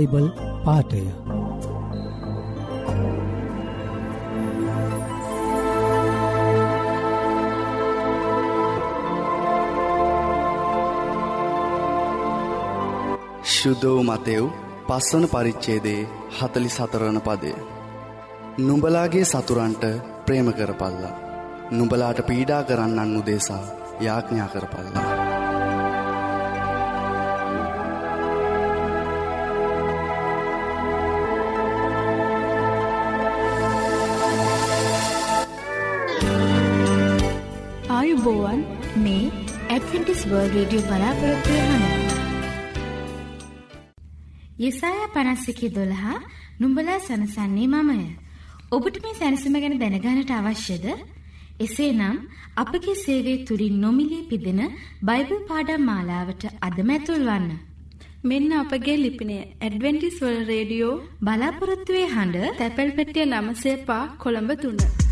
Bible පාටය ශුද්ධෝ Matthew පස්වන පරිච්චේදේ හතලි සතරණ පදය. නුඹලාගේ සතුරන්ට ප්‍රේම කරපල්ලා. නුඹලාට පීඩා කරන්නන් උදේසා යාඥා කරපල්ලා. ආයුබෝවන් මේ ඇඩවෙන්ටිස් වර්ල් රේඩියෝ බලාපොරොත්තුවය හන. යෙසාය පනස්සිකි දොළහා නුම්ඹලා සනසන්නේ මමය. ඔබට මේ සැනසම ගැන දැනගානට අවශ්‍යද? එසේ නම් අපගේ සේවේ තුරින් නොමිලේ පිදෙන බයිබල් පාඩම් මාලාවට අදමැතුල් වන්න. මෙන්න අපගේ ලිපිනය ඇඩවෙන්ටිස් වල රේඩියෝ බලාපොරොත්තුවේ හඬ තැපැල් පෙටිය නමසේ පා කොළඹ තුන්න.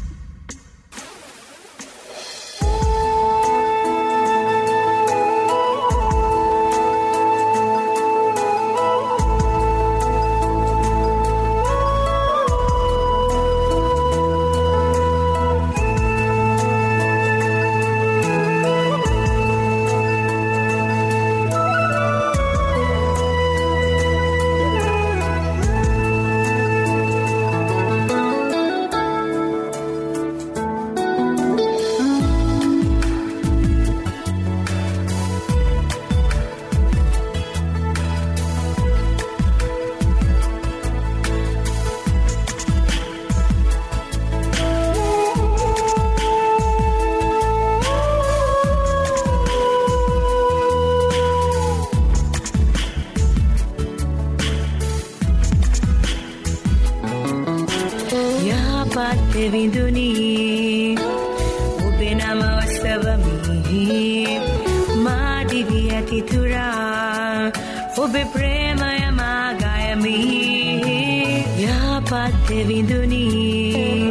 විදුනී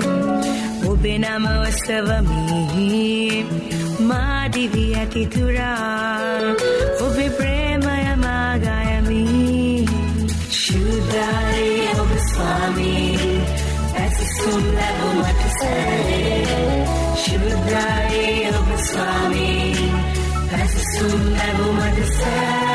ඔබේ නම ඔස්සවමි මාදිවී ඇතිතුරා ඔබේ ප්‍රේමය මාගයමි ශුද්ධාරේ ඔබ ස්වාමී. ඇසසුම් ලැබුමට සැරේ ශුද්ධාරේ ඔබ ස්වාමී ඇසසුම් ලැබුමට සැරේ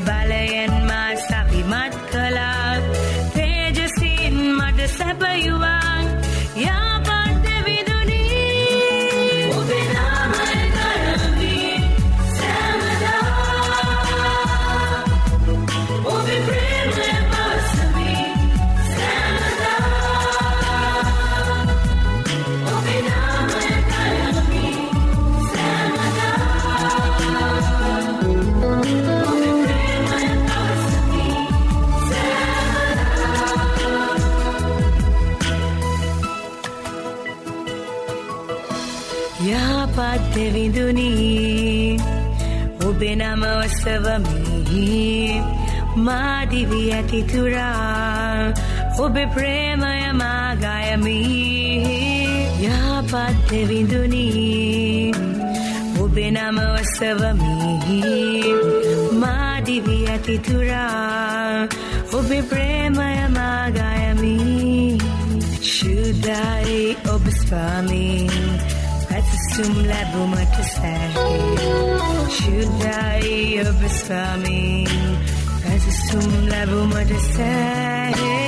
ballet නම ඔසවමි මාදිවී ඇතිතුරා ඔබේ ප්‍රේමය මාගයමි. යහපත් විඳුනී. ඔබේ නම ඔසවමි මාදිවී ඇතිතුරා ඔබේ ප්‍රේමය මාගයමි. ශුද්ධයි ඔබ ස්වාමී. jumla bumat Shudai abasami Kazi sumla bumat sahe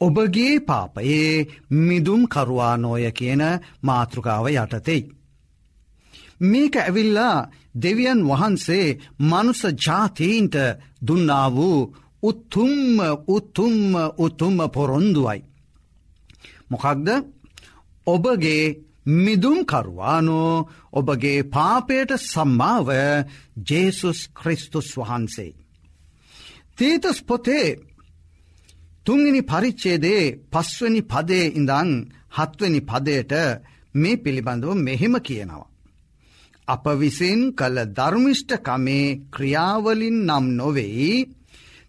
ඔබගේ පාපයේ මිදුම් කරුවානෝය කියන මාතෘකාව යටතෙයි. මේක ඇවිල්ලා දෙවියන් වහන්සේ මනුස ජාතීන්ට දුන්නා වූ උත්තුම්ම උත්තුම්ම උතුම්ම පොරොන්දුවයි. මොකක්ද ඔබගේ මිදුම්කරුවානෝ ඔබගේ පාපයට සම්මාව ජේසුස් ක්‍රිස්තුස් වහන්සේ. තීතස් පොතේ තුන්ගනි පරිච්චේදේ පස්වනි පදේ ඉඳං හත්වනි පදයට මේ පිළිබඳව මෙහෙම කියනවා. අප විසින් කළ ධර්මිෂ්ඨකමේ ක්‍රියාවලින් නම් නොවෙයි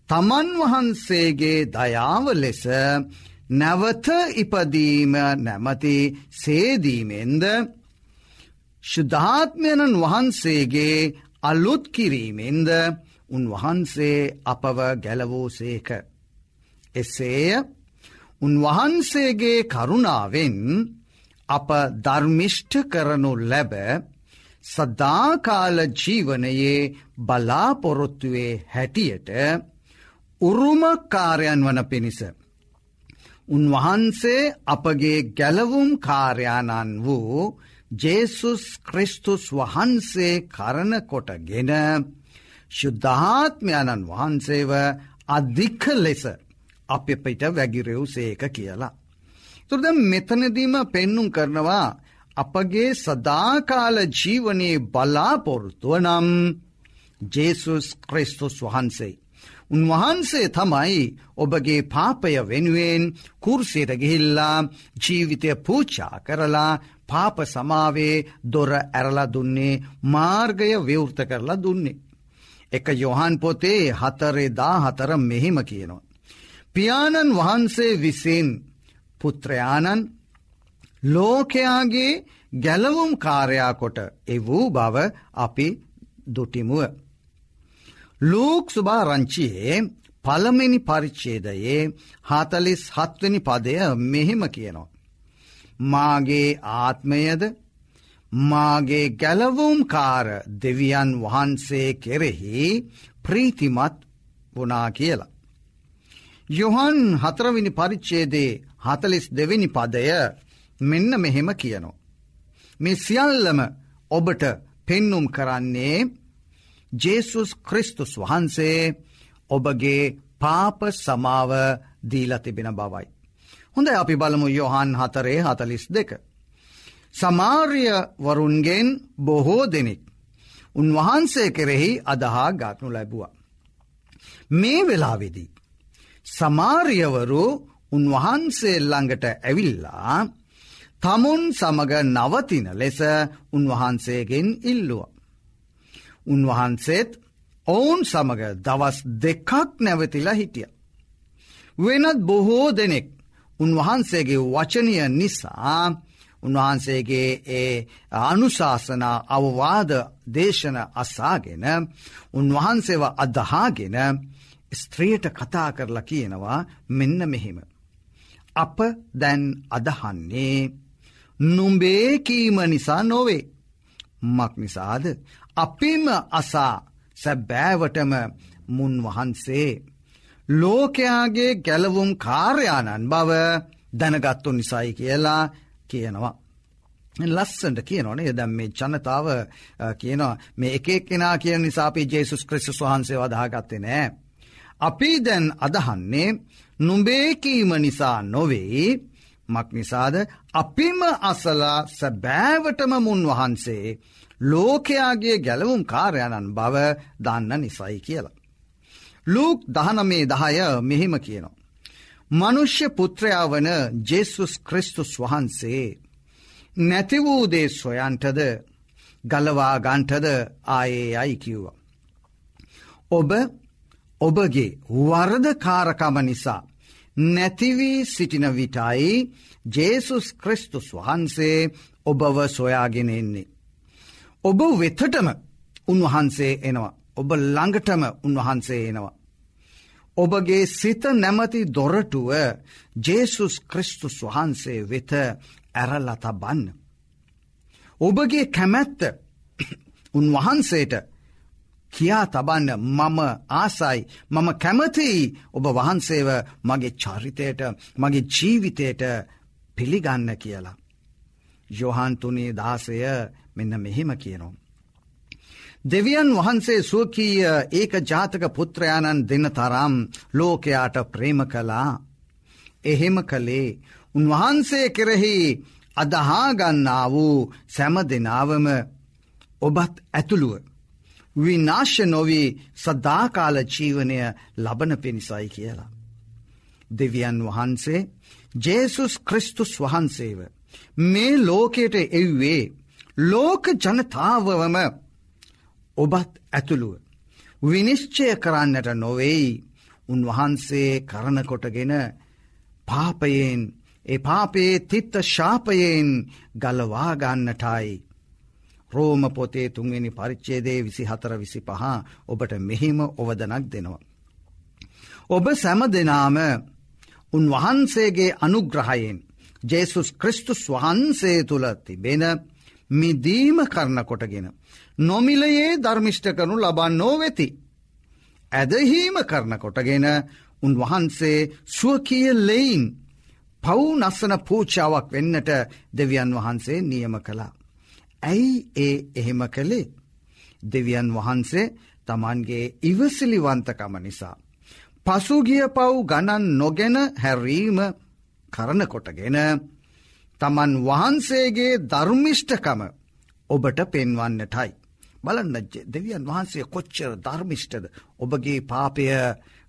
තමන් වහන්සේගේ දයාව ලෙස නැවත ඉපදීම නැමති සේදීමෙන්ද ශුද්ධාත්මයණන් වහන්සේගේ අලුත් කිරීමෙන්ද උන්වහන්සේ අපව ගැලවූ සේක. එසේය උන්වහන්සේගේ කරුණාවෙන් අප ධර්මිෂ්ඨ කරනු ලැබ සදාකාල ජීවනයේ බලාපොරොත්තුවේ හැටියට උරුමකාරයන් වන පිණිස. උන්වහන්සේ අපගේ ගැලවුම් කාර්යාණන් වූ ජේසුස් ක්‍රිස්තුස් වහන්සේ කරනකොටගෙන ශුද්ධාත්මයණන් වහන්සේව අධික්ක ලෙස අප පිට වැගිරෙව් සේක කියලා. තුරද මෙතනදීම පෙන්නුම් කරනවා අපගේ සදාකාල ජීවනයේ බලාපොරොත්තුව නම් ජේසුස් ක්‍රිස්තුස් වහන්සේ. උන්වහන්සේ තමයි ඔබගේ පාපය වෙනුවෙන් කුර්සියට ගිහිල්ලා ජීවිතය පූචා කරලා පාප සමාවේ දොර ඇරලා දුන්නේ මාර්ගය විවෘත කරලා දුන්නේ. එක යොහන් පොතේ හතරේ දා හතර මෙහෙම කියනවා. පියාණන් වහන්සේ විසින් පුත්‍රයාණන් ලෝකයාගේ ගැලවුම් කාරයාකොට එවූ බව අපි දුටිමුව. ලූක් සුභාරංචියයේ පළමිනි පරිච්චේදයේ හතලිස් හත්වනි පදය මෙහෙම කියනවා. මාගේ ආත්මයද මාගේ ගැලවුම් කාර දෙවියන් වහන්සේ කෙරෙහි ප්‍රීතිමත් වනා කියලා. යොහන් හතරවිනි පරිච්චේදේ හතලිස් දෙවිනි පදය මෙන්න මෙහෙම කියනවා. මේ සියල්ලම ඔබට පෙන්නුම් කරන්නේ ජේසුස් ක්‍රිස්තුස් වහන්සේ ඔබගේ පාප සමාව දීල තිබෙන බවයි. හොඳ අපි බලමු යොහන් හතරේ හතලිස් දෙක. සමාර්ය වරුන්ගෙන් බොහෝ දෙනෙක්. උන්වහන්සේ කෙරෙහි අදහා ගත්නු ලැබුවා. මේ වෙලාවෙදී. සමාරියවරු උන්වහන්සේ ළඟට ඇවිල්ලා තමුන් සමග නවතින ලෙස උන්වහන්සේගෙන් ඉල්ලුව. උන්වහන්සේත් ඔවුන් සමඟ දවස් දෙකක් නැවතිලා හිටිය. වෙනත් බොහෝ දෙනෙක් උන්වහන්සේගේ වචනය නිසා උන්වහන්සේගේ ඒ අනුශාසනා අවවාද දේශන අසාගෙන උන්වහන්සේව අදහාගෙන ස්ත්‍රියට කතා කරලා කියනවා මෙන්න මෙහෙම. අප දැන් අදහන්නේ නුම්බේකීම නිසා නොවේ. මක් නිසාද අපිම අසා සැබෑවටම මුන් වහන්සේ ලෝකයාගේ ගැලවුම් කාර්යාණන් බව දැනගත්තු නිසයි කියලා කියනවා. ලස්සට කියනවනේ දැම් මේ ජනතාව කියනවා මේ එකෙක් කෙනා කියන නිසාපි ජේසුස් ක්‍රිස්තුස් වහන්සේ වදාගත්තේ නෑ. අපි දැන් අදහන්නේ නුඹේකීම නිසා නොවෙයි මක් නිසාද අපිම අසලා සැබෑවටම මුන් වහන්සේ ලෝකයාගේ ගැලවුම් කාර්යණන් බව දන්න නිසයි කියලා. ලූක් දහනමේ දහය මෙහෙම කියනවා. මනුෂ්‍ය පුත්‍රයා වන ජෙසුස් ක්‍රිස්තුස් වහන්සේ නැති වූදේ සොයන්ටද ගලවා ගන්ටද ආයේ අයි කිව්ව. ඔබ ඔබගේ වර්ධකාරකම නිසා නැතිවී සිටින විටයි ජේසුස් ක්‍රිස්තුස් වහන්සේ ඔබව සොයාගෙන එන්නේ. ඔබ වෙතටම උන්වහන්සේ එනවා. ඔබ ළඟටම උන්වහන්සේ එනවා. ඔබගේ සිත නැමති දොරටුව ජේසුස් ක්‍රිස්තුස් වහන්සේ වෙත ඇරල්ලත බන්න. ඔබගේ කැමැත්ත උන්වහන්සේට කියා තබන්න මම ආසයි මම කැමතියි ඔබ වහන්සේව මගේ චරිතයට මගේ ජීවිතයට පිළිගන්න කියලා. යොහන්තුනේ දාසය මෙන්න මෙහෙම කියනවා. දෙවියන් වහන්සේ සුවකීය ඒක ජාතක පුත්‍රයාණන් දෙන්න තරම් ලෝකයාට ප්‍රේම කලා. එහෙම කළේ උන්වහන්සේ කෙරෙහි අදහාගන්නා වූ සැම දෙනාවම ඔබත් ඇතුළුව. විනාශ නොවී සදාකාල ජීවනය ලබන පිණිසයි කියලා. දෙවියන් වහන්සේ ජේසුස් ක්‍රිස්තුස් වහන්සේව. මේ ලෝකයට එව්වේ ලෝක ජනතාවවම ඔබත් ඇතුළුව. විනිශ්චය කරන්නට නොවෙයි උන්වහන්සේ කරනකොටගෙන පාපයෙන් ඒ පාපේ තිත්ත ශාපයෙන් ගලවාගන්නටයි. රෝම පොතේ තුන්වෙනි පරිච්චේදේ විසි හතර විසි පහ ඔබට මෙහිම ඔවදනක් දෙනවා. ඔබ සැම දෙනාම උන්වහන්සේගේ අනුග්‍රහයෙන් ජේසුස් ක්‍රිස්තුස් වහන්සේ තුළ තිබෙන මිදීම කරන කොටගෙන. නොමිලයේ ධර්මිෂ්ට කරනු ලබන්නෝ වෙති. ඇදහීම කරන කොටගෙන උන්වහන්සේ සුවකිය ලෙයින් පව් නස්සන පූචාවක් වෙන්නට දෙවියන් වහන්සේ නියම කළා. ඇයි ඒ එහෙම කළේ. දෙවියන් වහන්සේ තමන්ගේ ඉවසිලිවන්තකම නිසා. පසුගිය පව් ගණන් නොගෙන හැරීම කරනකොටගෙන තමන් වහන්සේගේ ධර්මිෂ්ඨකම ඔබට පෙන්වන්නටයි. බලන්න දෙවියන් වහන්සේ කොච්චර ධර්මිෂ්ටද ඔබගේ පාපය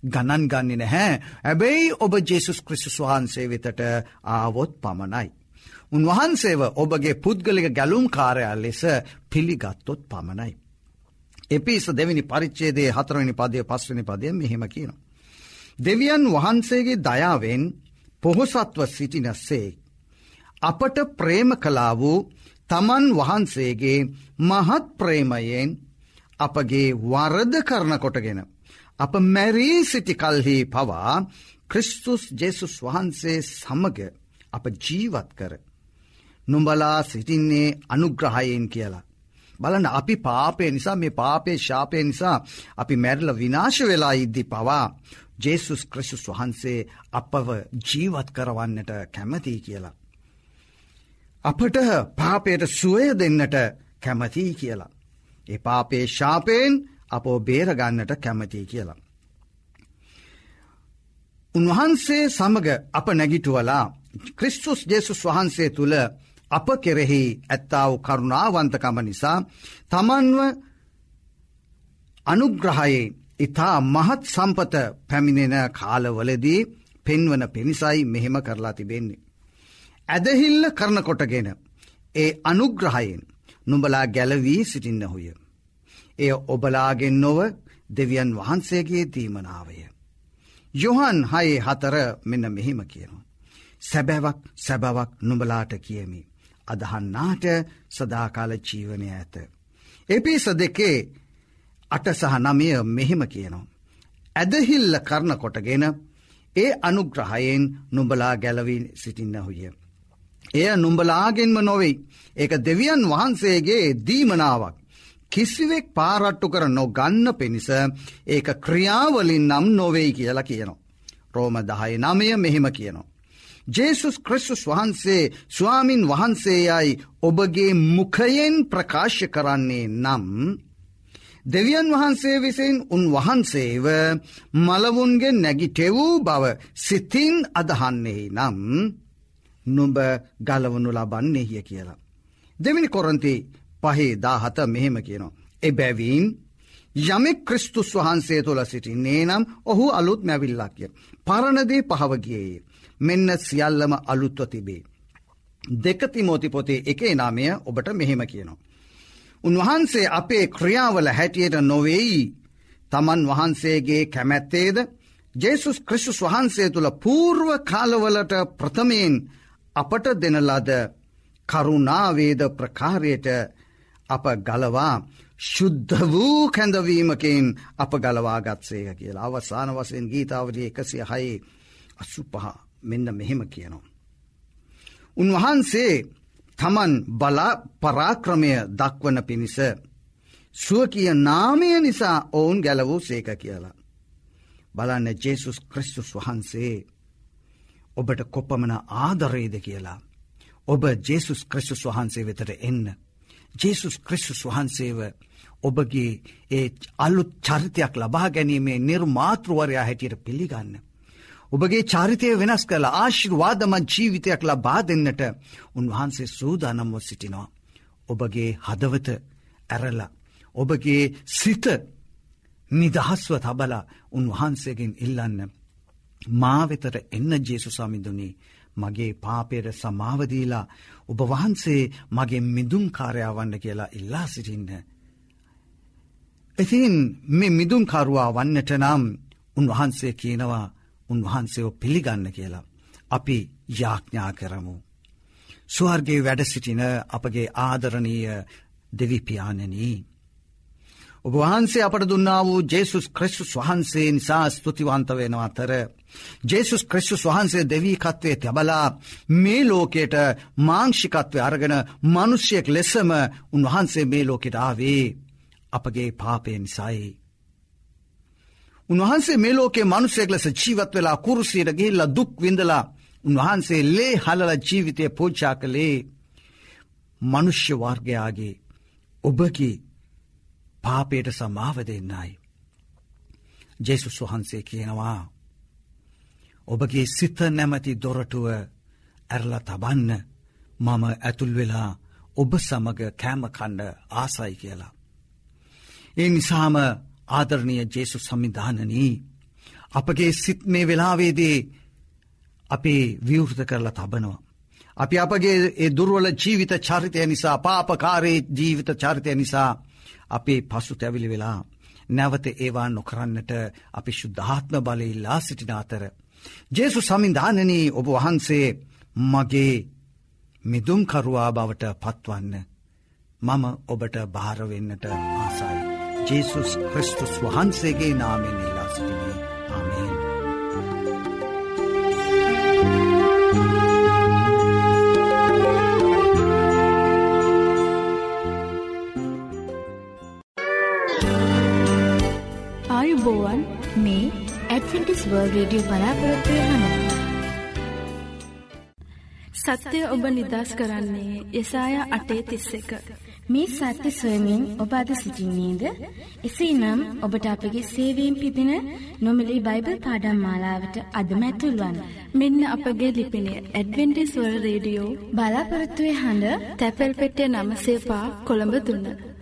ගණන් ගන්නේ නැහැ ඇබැයි ඔබ ජෙසුස් ක්‍රිස්තුස් වහන්සේ වෙතට ආවොත් පමණයි. උන්වහන්සේව ඔබගේ පුද්ගලික ගැලුම් කාරයා ලෙස පිළිගත්තොත් පමණයි. එපිස දෙවිනි පරිච්චේදේ හතරවනි පදය පස්වනි පදය මෙහෙම කියන. දෙවියන් වහන්සේගේ දයාවෙන් පොහොසත්ව සිටිනස්සේ. අපට ප්‍රේම කලා වූ තමන් වහන්සේගේ මහත් ප්‍රේමයෙන් අපගේ වරද කරන කොටගෙන. අප මැරී සිටි කල්හි පවා ක්‍රිස්තුස් ජෙසුස් වහන්සේ සමග අප ජීවත් කර. නුඹලා සිටින්නේ අනුග්‍රහයෙන් කියලා. බලන්න අපි පාපය නිසා මේ පාපේ ශාපය නිසා අපි මැරල විනාශ වෙලා ඉද්දි පවා ජේසුස් ක්‍රිසුස් වහන්සේ අපව ජීවත් කරවන්නට කැමතියි කියලා. අපට පාපයට සුවය දෙන්නට කැමතියි කියලා. ඒ පාපේ ශාපයෙන් අපෝ බේරගන්නට කැමතියි කියලා. උන්වහන්සේ සමග අප නැගිටුවලා ක්‍රිස්තුස් ජේසුස් වහන්සේ තුළ අප කෙරෙහි ඇත්තාව කරුණාවන්තකම නිසා තමන්ව අනුග්‍රහයේ ඉතා මහත් සම්පත පැමිණෙන කාලවලදී පෙන්වන පිණිසයි මෙහෙම කරලා තිබෙන්නේ. ඇදහිල්ල කරනකොටගෙන ඒ අනුග්‍රහයෙන් නුඹලා ගැලවී සිටින්න හොය. එය ඔබලාගෙන් නොව දෙවියන් වහන්සේගේ දීමනාවය. යොහන් හයේ හතර මෙන්න මෙහෙම කියනවා. සැබැවක් සැබවක් නුඹලාට කියමි. අදහන්නාට සදාකාල ජීවනය ඇත. එපිස දෙකේ අට සහ නමය මෙහෙම කියනවා. ඇදහිල්ල කරන කොටගෙන ඒ අනුග්‍රහයෙන් නුඹලා ගැලවී සිටින්න හුය. එය නුඹලාගෙන්ම නොවෙයි. ඒක දෙවියන් වහන්සේගේ දීමනාවක්. කිසිවෙක් පාරට්ටු කර නොගන්න පිණිස ඒක ක්‍රියාවලින් නම් නොවෙයි කියලා කියනවා. රෝම දහය නමය මෙහෙම කියනවා. ජේසුස් ක්‍රිස්තුස් වහන්සේ ස්වාමින් වහන්සේයයි ඔබගේ මුඛයෙන් ප්‍රකාශ කරන්නේ නම් දෙවියන් වහන්සේ විසින් උන්වහන්සේව මලවුන්ගේ නැගිටෙවූ බව සිතින් අදහන්නේ නම් නුඹ ගලවනු ලබන්නේහිය කියලා. දෙමිනි කොරන්ති පහේ දාහත මෙහෙම කියනවා. එබැවීන් යමෙක් ක්‍රිස්තුස් වහන්සේ තුළ සිටින්නේ නම් ඔහු අලුත් මැවිල්ලක්ය. පරණදේ පහවගියයේ. මෙන්න සියල්ලම අලුත්ව තිබේ. දෙකතිමෝති පොතේ එකේ නාමය ඔබට මෙහෙම කියනවා. උන්වහන්සේ අපේ ක්‍රියාවල හැටියට නොවෙයි තමන් වහන්සේගේ කැමැත්තේද ජේසුස් ක්‍රිස්ුස් වහන්සේ තුළ පූර්ව කාලවලට ප්‍රථමයෙන් අපට දෙනලද කරුණාවේද ප්‍රකාරයට අප ගලවා ශුද්ධ වූ කැඳවීමකින් අප ගලවාගත්සේය කියලා අවසාන වසයෙන් ගීතාවලිය එකසිය හයේ අසු පහ මෙන්න මෙහෙම කියනවා. උන්වහන්සේ තමන් බලා පරාක්‍රමය දක්වන පිණිස සුවකිය නාමය නිසා ඔවුන් ගැලවූ සේක කියලා. බලන්න ජේසුස් ක්‍රිස්තුස් වහන්සේ ඔබට කොපමන ආදරේද කියලා. ඔබ ජේසුස් ක්‍රිස්තුස් වහන්සේ වෙතට එන්න. ජේසුස් ක්‍රිස්තුස් වහන්සේව ඔබගේ ඒ අලුත් චරිතයක් ලබා ගැනීමේ නිර්මාතෘවරයා හැටියට පිළිගන්න. ඔබගේ චරිතය වෙනස් කළ ආශිර්වාදම ජීවිතයක් ලබා දෙන්නට උන්වහන්සේ සූදානම්ව සිටිනවා. ඔබගේ හදවත ඇරලා. ඔබගේ සිත නිදහස්ව තබලා උන්වහන්සේගෙන් ඉල්ලන්න. මා වෙතට එන්න ජේසු සමිඳුනී මගේ පාපයට සමාවදීලා ඔබ වහන්සේ මගේ මිදුම් කාරයාවන්න කියලා ඉල්ලා සිටින්න. ඉතින් මෙ මිදුම්කරුවා වන්නට නම් උන්වහන්සේ කියනවා උන්වහන්සේෝ පිළිගන්න කියලා. අපි යාඥා කරමු. ස්වර්ගේ වැඩ සිටින අපගේ ආදරණීය දෙවිපාණනී. ඔබ වහන්සේ අපට දුන්නා වූ ජේසුස් ක්‍රිස්තුස් වහන්සේ නිසා ස්තුතිවන්ත වෙන අතර. ජේසුස් ක්‍රිස්තුස් වහන්සේ දෙවීකත්වය තැබලා මේ ලෝකයට මාංෂිකත්වය අරගෙන මනුෂ්‍යයෙක් ලෙසම උන්වහන්සේ මේ ලෝකෙට ආවේ අපගේ පාපය නිසයි. උන්වහන්සේ මේ ලෝකේ මනුස්සෙක් ලෙස ජීවත් වෙලා කුරුසියට ගිහිල්ලා දුක් විඳලා උන්වහන්සේ ලේ හලල ජීවිතය පෝච්චා කළේ මනුෂ්‍ය වර්ගයාගේ ඔබගේ පාපයට සමාව දෙන්නයි. ජෙසුස් වහන්සේ කියනවා. ඔබගේ සිත නැමති දොරටුව ඇරල තබන්න මම ඇතුල් වෙලා ඔබ සමග කෑමකණ්ඩ ආසයි කියලා. ඒ නිසාම ආදරණය ජේසු සම්මිධානනී. අපගේ සිත් මේ වෙලාවේදේ අපේ විවෘත කරලා තබනවා. අපි අපගේ ඒ දුර්වල ජීවිත චරිතය නිසා පාපකාරයේ ජීවිත චරිතය නිසා අපේ පසු තැවිලි වෙලා නැවත ඒවා නොකරන්නට අපි ශුද්ධාත්ම බලඉල්ලා සිටින අතර. ජේසු සමිධානනී ඔබ වහන්සේ මගේ මිදුම්කරුවා බවට පත්වන්න. මම ඔබට භාරවෙන්නට ආසයි. ජේසුස් ක්‍රිස්තුස් වහන්සේගේ නාමෙන් ඉල්ලා සිටිනේ ආමේන්. ආයුබෝවන් මේ ඇඩ්වෙන්ටිස් වර්ල්ඩ් රේඩියෝ බලාපොරොත්තුවේ හඬ. සත්‍යය ඔබ නිදස් කරන්නේ යසාය අටේ තිස්ස එක. මේ සත්‍ය සොයමින් ඔබ අද සිසිින්නේද? එසේනම් ඔබට අපගේ සේවීම් පිදින නොමිලි බයිබල් පාඩම් මාලාවට අදමැතුල්වන්. මෙන්න අපගේ ලිපිනේ ඇඩවෙන්ටිස්වල් රේඩියෝ බලාපොරොත්තුවේ හඬ තැපැල් පෙටේ නම සේපා කොළඹ දුන්න.